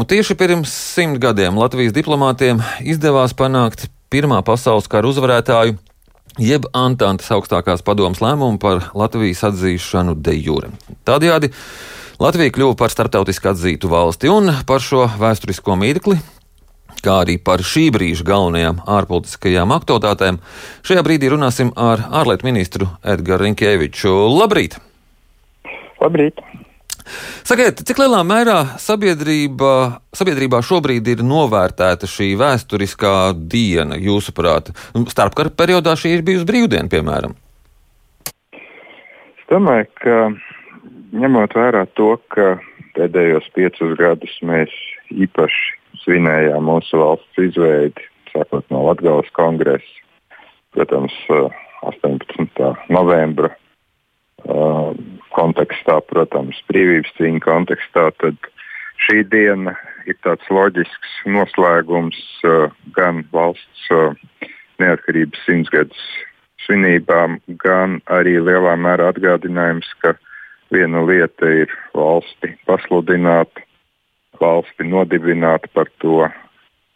Un tieši pirms simt gadiem Latvijas diplomātiem izdevās panākt Pirmā pasaules kara uzvarētāju, jeb Antantes augstākās padomas lēmumu par Latvijas atzīšanu de jure. Tādējādi Latvija kļuva par starptautiski atzītu valsti un par šo vēsturisko mirkli. Kā arī par šī brīža galvenajām ārpolitiskajām aktualitātēm, šajā brīdī runāsim ar ārlietu ministru Edgars Rinkēviču. Labrīt! Labrīt! Sakiet, cik lielā mērā sabiedrība, sabiedrībā šobrīd ir novērtēta šī vēsturiskā diena, jūsuprāt? Starpkara periodā šī ir bijusi brīvdiena, piemēram. Es domāju, ka ņemot vērā to, ka pēdējos piecus gadus mēs īpaši svinējām mūsu valsts izveidi, sākot no Latvijas kongresa, protams, 18. novembra kontekstā, protams, brīvības cīņa kontekstā, tad šī diena ir tāds loģisks noslēgums uh, gan valsts uh, neatkarības simtgadus svinībām, gan arī lielā mērā atgādinājums, ka viena lieta ir valsti pasludināt, valsti nodibināt par to,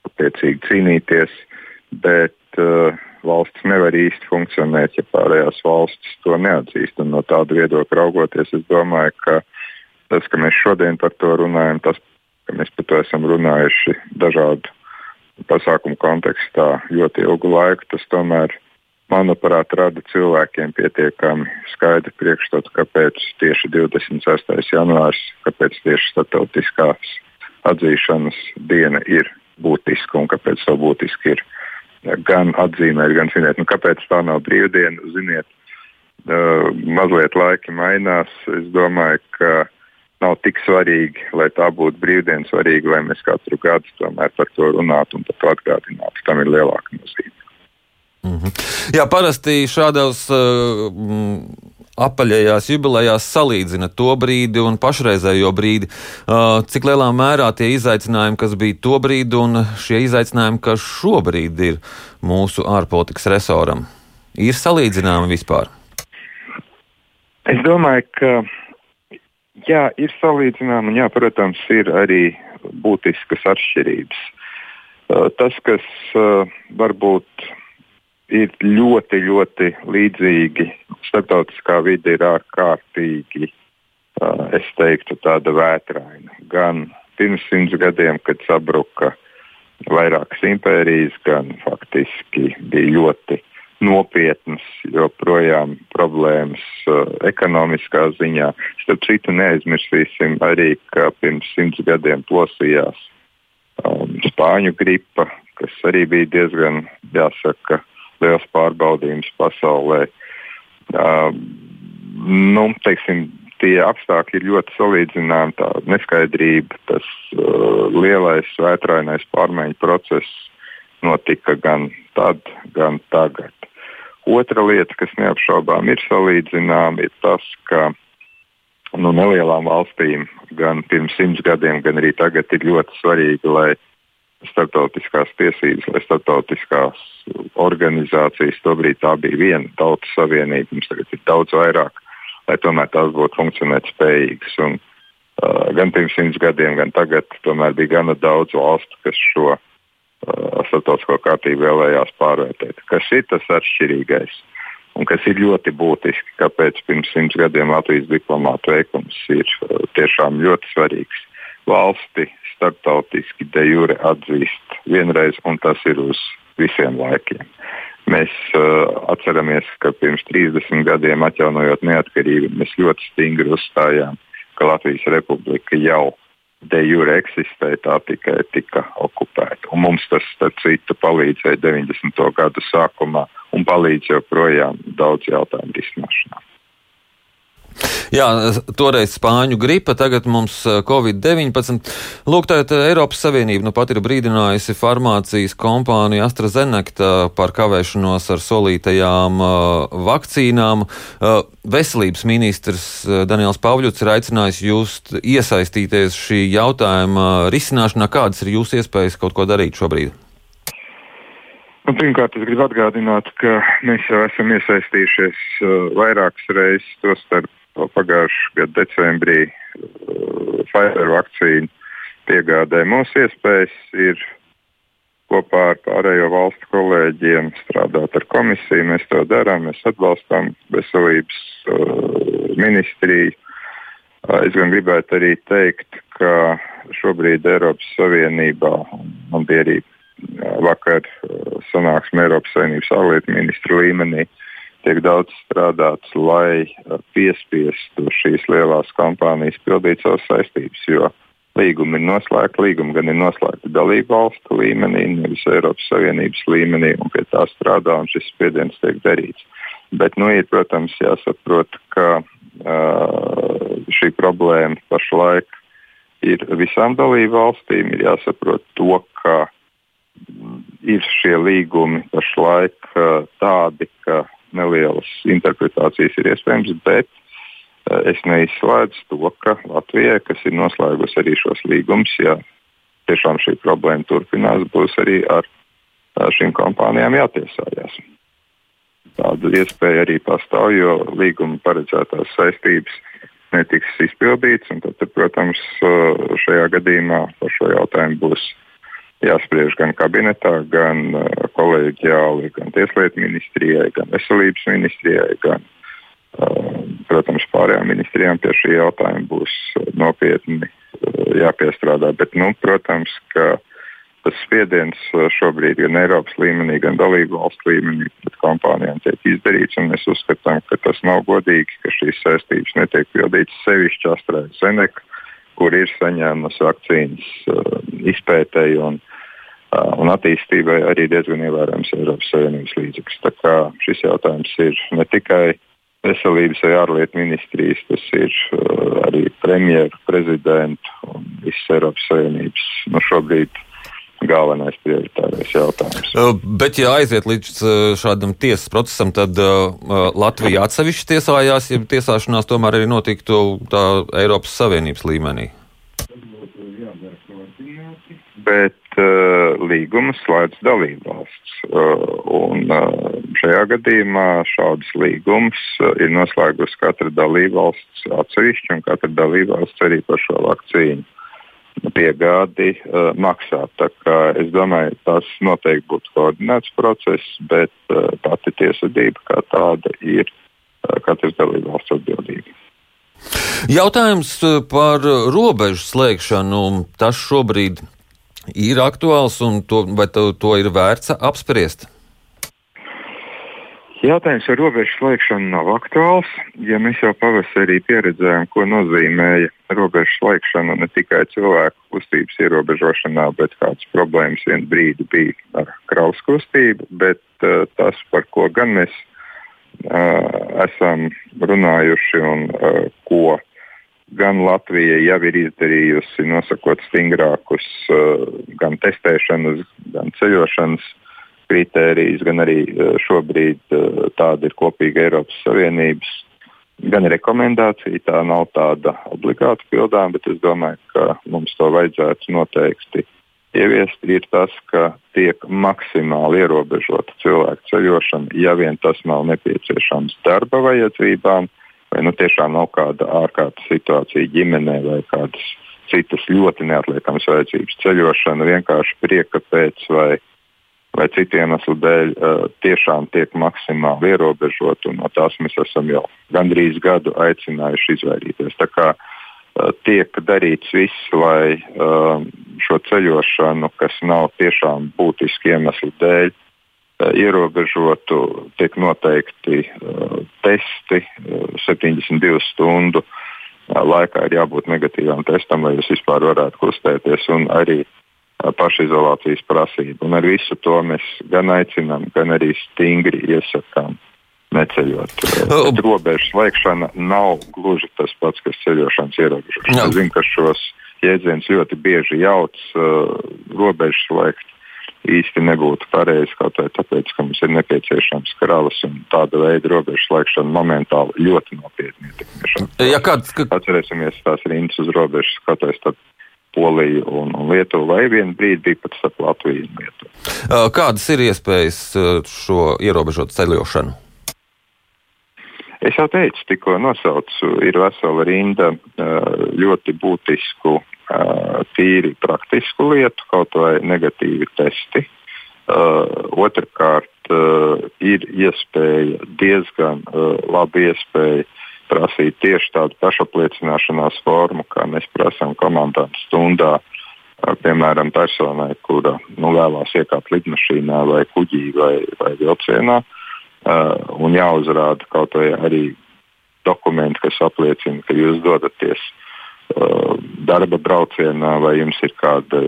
attiecīgi cīnīties, bet uh, valsts nevar īsti funkcionēt, ja pārējās valstis to neatzīst. Un no tāda viedokļa raugoties, es domāju, ka tas, ka mēs šodien par to runājam, tas, ka mēs par to esam runājuši dažādu pasākumu kontekstā ļoti ilgu laiku, tas tomēr, manuprāt, rada cilvēkiem pietiekami skaidru priekšstatu, kāpēc tieši 26. janvārs, kāpēc tieši starptautiskās atzīšanas diena ir būtiska un kāpēc tā būtiski ir gan atzīmēt, gan svinēt. Nu, kāpēc tā nav brīvdiena? Ziniet, uh, mazliet laiki mainās. Es domāju, ka nav tik svarīgi, lai tā būtu brīvdiena, svarīgi, lai mēs katru gadu tomēr par to runātu un par to atgādinātu. Tam ir lielāka nozīme. Mm -hmm. Jā, parasti šādos uh, apaļajās jubilejās salīdzina to brīdi un pašreizējo brīdi. Uh, cik lielā mērā tie izaicinājumi, kas bija to brīdi, un šie izaicinājumi, kas šobrīd ir mūsu ārpolitikas resoram, ir salīdzināmi vispār? Es domāju, ka jā, ir salīdzināmi, un jā, protams, ir arī būtiskas atšķirības. Uh, tas, kas uh, varbūt ir ļoti, ļoti līdzīgi. Startautiskā vide ir ārkārtīgi, es teiktu, tāda vētraina. Gan pirms simts gadiem, kad sabruka vairākas impērijas, gan faktiski bija ļoti nopietnas, joprojām problēmas uh, ekonomiskā ziņā. Starp citu, neaizmirsīsim arī, ka pirms simts gadiem plosījās um, spāņu gripa, kas arī bija diezgan, jāsaka, liels pārbaudījums pasaulē. Uh, nu, teiksim, tie apstākļi ir ļoti salīdzināmi. Tā neskaidrība, tas uh, lielais vētrainais pārmaiņu process notika gan tad, gan tagad. Otra lieta, kas neapšaubām ir salīdzināma, ir tas, ka nu, nelielām valstīm gan pirms simts gadiem, gan arī tagad ir ļoti svarīgi, lai starptautiskās tiesības, lai starptautiskās organizācijas, tobrīd tā bija viena tautas savienība, mums tagad ir daudz vairāk, lai tomēr tās būtu funkcionēt spējīgas. Un, uh, gan pirms simts gadiem, gan tagad tomēr bija gana daudz valstu, kas šo uh, starptautisko kārtību vēlējās pārvērtēt. Kas ir tas atšķirīgais? Un kas ir ļoti būtiski, kāpēc pirms simts gadiem Latvijas diplomātu veikums ir uh, tiešām ļoti svarīgs valsti starptautiski de jure atzīst vienreiz, un tas ir uz visiem laikiem. Mēs uh, atceramies, ka pirms 30 gadiem, atjaunojot neatkarību, mēs ļoti stingri uzstājām, ka Latvijas republika jau de jure eksistē, tā tikai tika okupēta. Un mums tas, starp citu, palīdzēja 90. gadu sākumā un palīdz joprojām daudz jautājumu risināšanā. Jā, toreiz spāņu gripa, tagad mums eh, covid-19. Lūk, tā Eiropas Savienība nu pat ir brīdinājusi farmācijas kompāniju AstraZeneca par kavēšanos ar solītajām uh, vakcīnām. Uh, veselības ministrs Daniels Pavļuts ir aicinājis jūs iesaistīties šī jautājuma risināšanā. Kādas ir jūsu iespējas kaut ko darīt šobrīd? Nu, pirmkārt, es gribu atgādināt, ka mēs jau esam iesaistījušies uh, vairākas reizes, tostarp pagājušā gada decembrī uh, Pfizer vakcīnu piegādē. Mūsu iespējas ir kopā ar pārējo valstu kolēģiem strādāt ar komisiju. Mēs to darām, mēs atbalstām veselības uh, ministriju. Uh, es gan gribētu arī teikt, ka šobrīd Eiropas Savienībā man bija arī uh, vakar uh, sanāksme Eiropas Savienības ārlietu ministru līmenī. Tiek daudz strādāts, lai uh, piespiestu šīs lielās kompānijas pildīt savas saistības, jo Līgumi ir noslēgti, līgumi gan ir noslēgti dalību valstu līmenī, nevis Eiropas Savienības līmenī, un pie tā strādā, un šis spiediens tiek darīts. Bet, nu, ir, protams, jāsaprot, ka uh, šī problēma pašlaik ir visām dalību valstīm. Ir jāsaprot to, ka ir šie līgumi pašlaik uh, tādi, ka nelielas interpretācijas ir iespējams, bet Eh, es neizslēdzu to, ka Latvijai, kas ir noslēgusi arī šos līgumus, ja tiešām šī problēma turpinās, būs arī ar šīm kompānijām jātiesājās. Tāda iespēja arī pastāv, jo līguma paredzētās saistības netiks izpildītas. Tad, protams, eh, šajā gadījumā par šo jautājumu būs jāspriež gan kabinetā, gan eh, kolēģiāli, gan Tieslietu ministrijai, gan Veselības ministrijai, gan Protams, pārējām ministrijām pie šī jautājuma būs nopietni jāpiestrādā. Bet, nu, protams, ka tas spiediens šobrīd gan Eiropas līmenī, gan dalību valstu līmenī pret kompānijām tiek izdarīts. Mēs uzskatām, ka tas nav godīgi, ka šīs saistības netiek pildītas sevišķi Astrēdas Zeneka, kur ir saņēmusi vakcīnas izpētēji un, un attīstībai arī diezgan ievērojams Eiropas Savienības līdzekļus. Tā kā šis jautājums ir ne tikai veselības vai ārlietu ministrijas, tas ir arī premjeru, prezidentu un visas Eiropas Savienības nu, šobrīd galvenais prioritārais jautājums. Bet, ja aiziet līdz šādam tiesas procesam, tad Latvija atsevišķi tiesājās, ja tiesāšanās tomēr arī notiktu tā Eiropas Savienības līmenī. Bet uh, līgumus slēdz dalībvalsts. Uh, un, uh, šajā gadījumā šādus līgumus uh, ir noslēgusi katra dalībvalsts atsevišķi, un katra dalībvalsts arī par šo vakcīnu piegādi uh, maksā. Es domāju, tas noteikti būtu koordinēts process, bet uh, pati tiesvedība kā tāda ir uh, katras dalībvalsts atbildība. Jautājums par robežu slēgšanu. Tas šobrīd ir aktuāls un to, vai to, to ir vērts apspriest? Jautājums par robežu slēgšanu nav aktuāls. Ja mēs jau pavasarī pieredzējām, ko nozīmēja robežu slēgšana ne tikai cilvēku kustības ierobežošanā, bet kādas problēmas vienā brīdī bija ar kraus kustību, bet uh, tas, par ko gan mēs uh, esam runājuši un uh, ko gan Latvija jau ir izdarījusi, nosakot stingrākus uh, gan testēšanas, gan ceļošanas kritērijus, gan arī uh, šobrīd uh, tāda ir kopīga Eiropas Savienības. Gan rekomendācija, tā nav tāda obligāti pildām, bet es domāju, ka mums to vajadzētu noteikti ieviest. Ir tas, ka tiek maksimāli ierobežota cilvēku ceļošana, ja vien tas nav nepieciešams darba vajadzībām, uh, vai nu tiešām nav kāda ārkārtas situācija ģimenē vai kādas citas ļoti neatliekamas vajadzības ceļošana vienkārši prieka pēc vai, vai citu iemeslu dēļ uh, tiešām tiek maksimāli ierobežot, un no tās mēs esam jau gandrīz gadu aicinājuši izvairīties. Tā kā uh, tiek darīts viss, lai uh, šo ceļošanu, kas nav tiešām būtiski iemeslu dēļ, ierobežotu, tiek noteikti uh, testi uh, eh, 72 stundu laikā ir jābūt negatīvam testam, lai jūs vispār varētu kustēties, un arī pašizolācijas prasība. Un ar visu to mēs gan aicinām, gan arī stingri iesakām neceļot. Bet robežu slēgšana nav gluži tas pats, kas ceļošanas ierobežošana. Es zinu, ka šos jēdzienus ļoti bieži jauc uh, robežu slēgt īsti nebūtu pareizi, kaut vai tāpēc, ka mums ir nepieciešams kravas un tāda veida robežu slēgšana momentāli ļoti nopietni ietekmē. Ja kāds, ka... Atcerēsimies tās rindas uz robežas, skatoties starp Poliju un Lietuvu, vai vienu brīdi bija pat starp Latviju un Lietuvu. Kādas ir iespējas šo ierobežot ceļošanu? Es jau teicu, tikko nosaucu, ir vesela rinda ļoti būtisku tīri praktisku lietu, kaut vai negatīvi testi. Otrakārt, ir iespēja, diezgan laba iespēja prasīt tieši tādu pašapliecināšanās formu, kā mēs prasām komandantu stundā. Piemēram, personai, kura nu, vēlās iekāpt lidmašīnā vai kuģī vai, vai vilcienā, un jāuzrāda kaut vai arī dokumenti, kas apliecina, ka jūs dodaties uh, darba braucienā vai jums ir kāda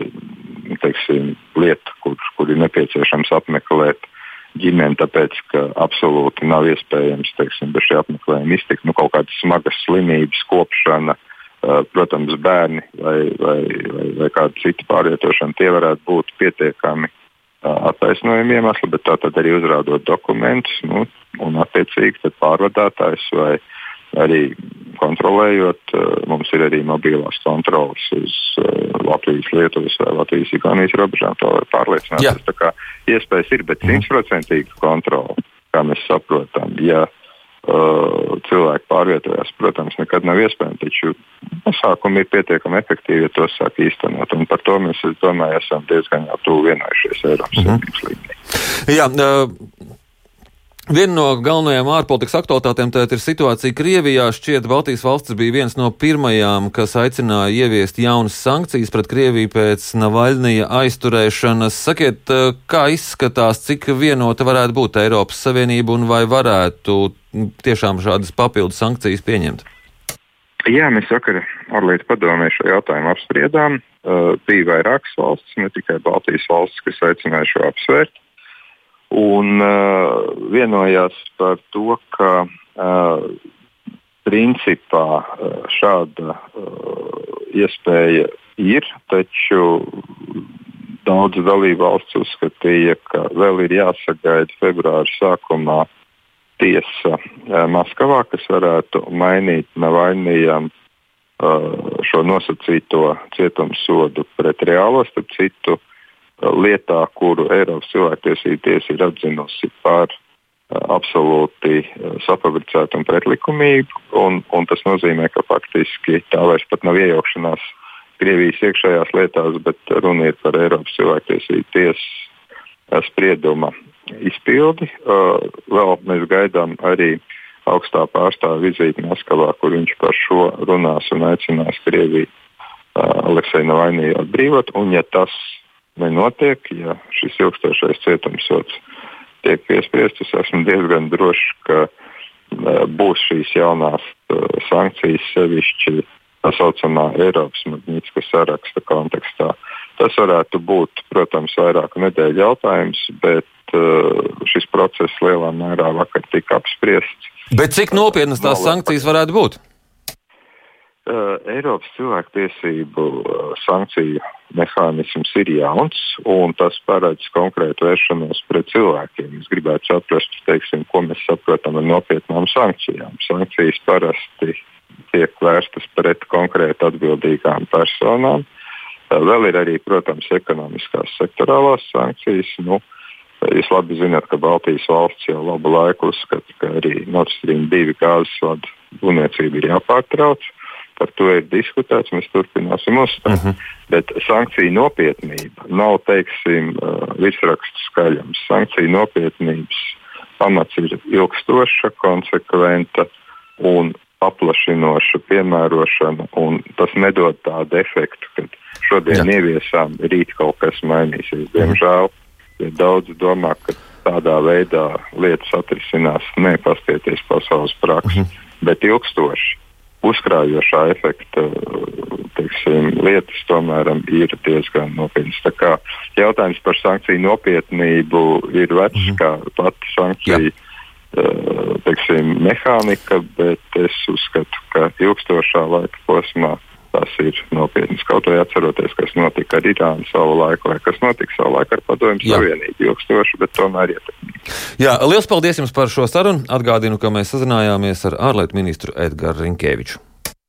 teiksim, lieta, kur, kur ir nepieciešams apmeklēt ģimeni, tāpēc ka absolūti nav iespējams teiksim, bez šī apmeklējuma iztikt. Nu, kaut kādas smagas slimības, kopšana, uh, protams, bērni vai, vai, vai, vai kāda cita pārvietošana, tie varētu būt pietiekami uh, attaisnojami iemesli, bet tā tad arī uzrādot dokumentus nu, un attiecīgi pārvadātājs vai uh, arī kontrolējot, eh, mums ir arī mobilās kontrolas uz eh, Latvijas, Lietuvas vai Latvijas Igaunijas robežām. To var pārliecināties. Tā kā iespējas ir, bet mhm. simtprocentīga kontrola, kā mēs saprotam, ja uh, cilvēki pārvietojās, protams, nekad nav iespējams, taču pasākumi ir pietiekami efektīvi, ja tos sāk īstenot. Un par to mēs, es domāju, esam diezgan jau tuvu vienojušies Eiropas mhm. Savienības mm -hmm. līmenī. Jā, uh... Viena no galvenajām ārpolitikas aktualitātēm ir situācija Krievijā. Šķiet, Baltijas valstis bija viens no pirmajām, kas aicināja ieviest jaunas sankcijas pret Krieviju pēc Navaļnija aizturēšanas. Sakiet, kā izskatās, cik vienota varētu būt Eiropas Savienība un vai varētu tiešām šādas papildus sankcijas pieņemt? Jā, mēs vakar ārlietu padomē šo jautājumu apspriedām. Uh, bija vairākas valstis, ne tikai Baltijas valstis, kas aicināja šo apsvērt un uh, vienojās par to, ka uh, principā uh, šāda uh, iespēja ir, taču daudz dalību valsts uzskatīja, ka vēl ir jāsagaida februāra sākumā tiesa uh, Maskavā, kas varētu mainīt Navaļnijam uh, šo nosacīto cietumsodu pret reālo, starp citu, uh, lietā, kuru Eiropas cilvēktiesība tiesa ir atzinusi par uh, absolūti uh, safabricētu un pretlikumīgu. Un, un tas nozīmē, ka faktiski tā vairs nav iejaukšanās Krievijas iekšējās lietās, bet runa ir par Eiropas cilvēktiesību tiesas uh, sprieduma izpildi. Vēl mēs gaidām arī augstā pārstāvja vizīti Maskavā, kur viņš par šo runās un aicinās Krieviju Aleksēnu Navainiju atbrīvot. Un, ja tas nenotiek, ja šis ilgstošais cietumsots tiek piespriests, es esmu diezgan drošs, ka uh, būs šīs jaunās uh, sankcijas sevišķi tā saucamā Eiropas Magnītiskā saraksta kontekstā. Tas varētu būt, protams, vairāku nedēļu jautājums, bet uh, šis process lielā mērā vakar tika apspriests. Bet cik nopietnas tās sankcijas varētu būt? Uh, Eiropas cilvēktiesību uh, sankciju mehānisms ir jauns, un tas paredz konkrētu vēršanos pret cilvēkiem. Es gribētu saprast, teiksim, ko mēs saprotam ar nopietnām sankcijām. Sankcijas parasti tiek vērstas pret konkrēti atbildīgām personām. Uh, vēl ir arī, protams, ekonomiskās sektorālās sankcijas. Nu, Jūs labi zināt, ka Baltijas valsts jau labu laiku uzskata, ka arī Nord Stream 2 gāzes vadu būvniecība ir jāpārtrauc. Par to ir diskutēts, mēs turpināsim uzstāt. Uh mhm. -huh. Bet sankciju nopietnība nav teiksim, virsrakstu skaļums. Sankciju nopietnības pamats ir ilgstoša, konsekventa un paplašinoša piemērošana. Tas nedod tādu efektu, ka šodien Jā. ieviesām, rīt kaut kas mainīsies. Diemžēl ja daudz domā, ka tādā veidā lietas atrisinās, nepastieties pasaules praksi, mhm. -huh. bet ilgstoši uzkrājošā efekta teiksim, lietas tomēr ir diezgan nopietnas. Jautājums par sankciju nopietnību ir vecs mm -hmm. kā pati sankcija. Jā. Teiksim, mehānika, bet es uzskatu, ka ilgstošā laika posmā tas ir nopietnas. Kaut vai atceroties, kas notika ar Irānu savu laiku, vai kas notika savu laiku ar Padomju Savienību. Ilgstoši, bet tomēr ietekmīgi. Jā, liels paldies jums par šo sarunu. Atgādinu, ka mēs sazinājāmies ar ārlietu ministru Edgars Rinkēviču.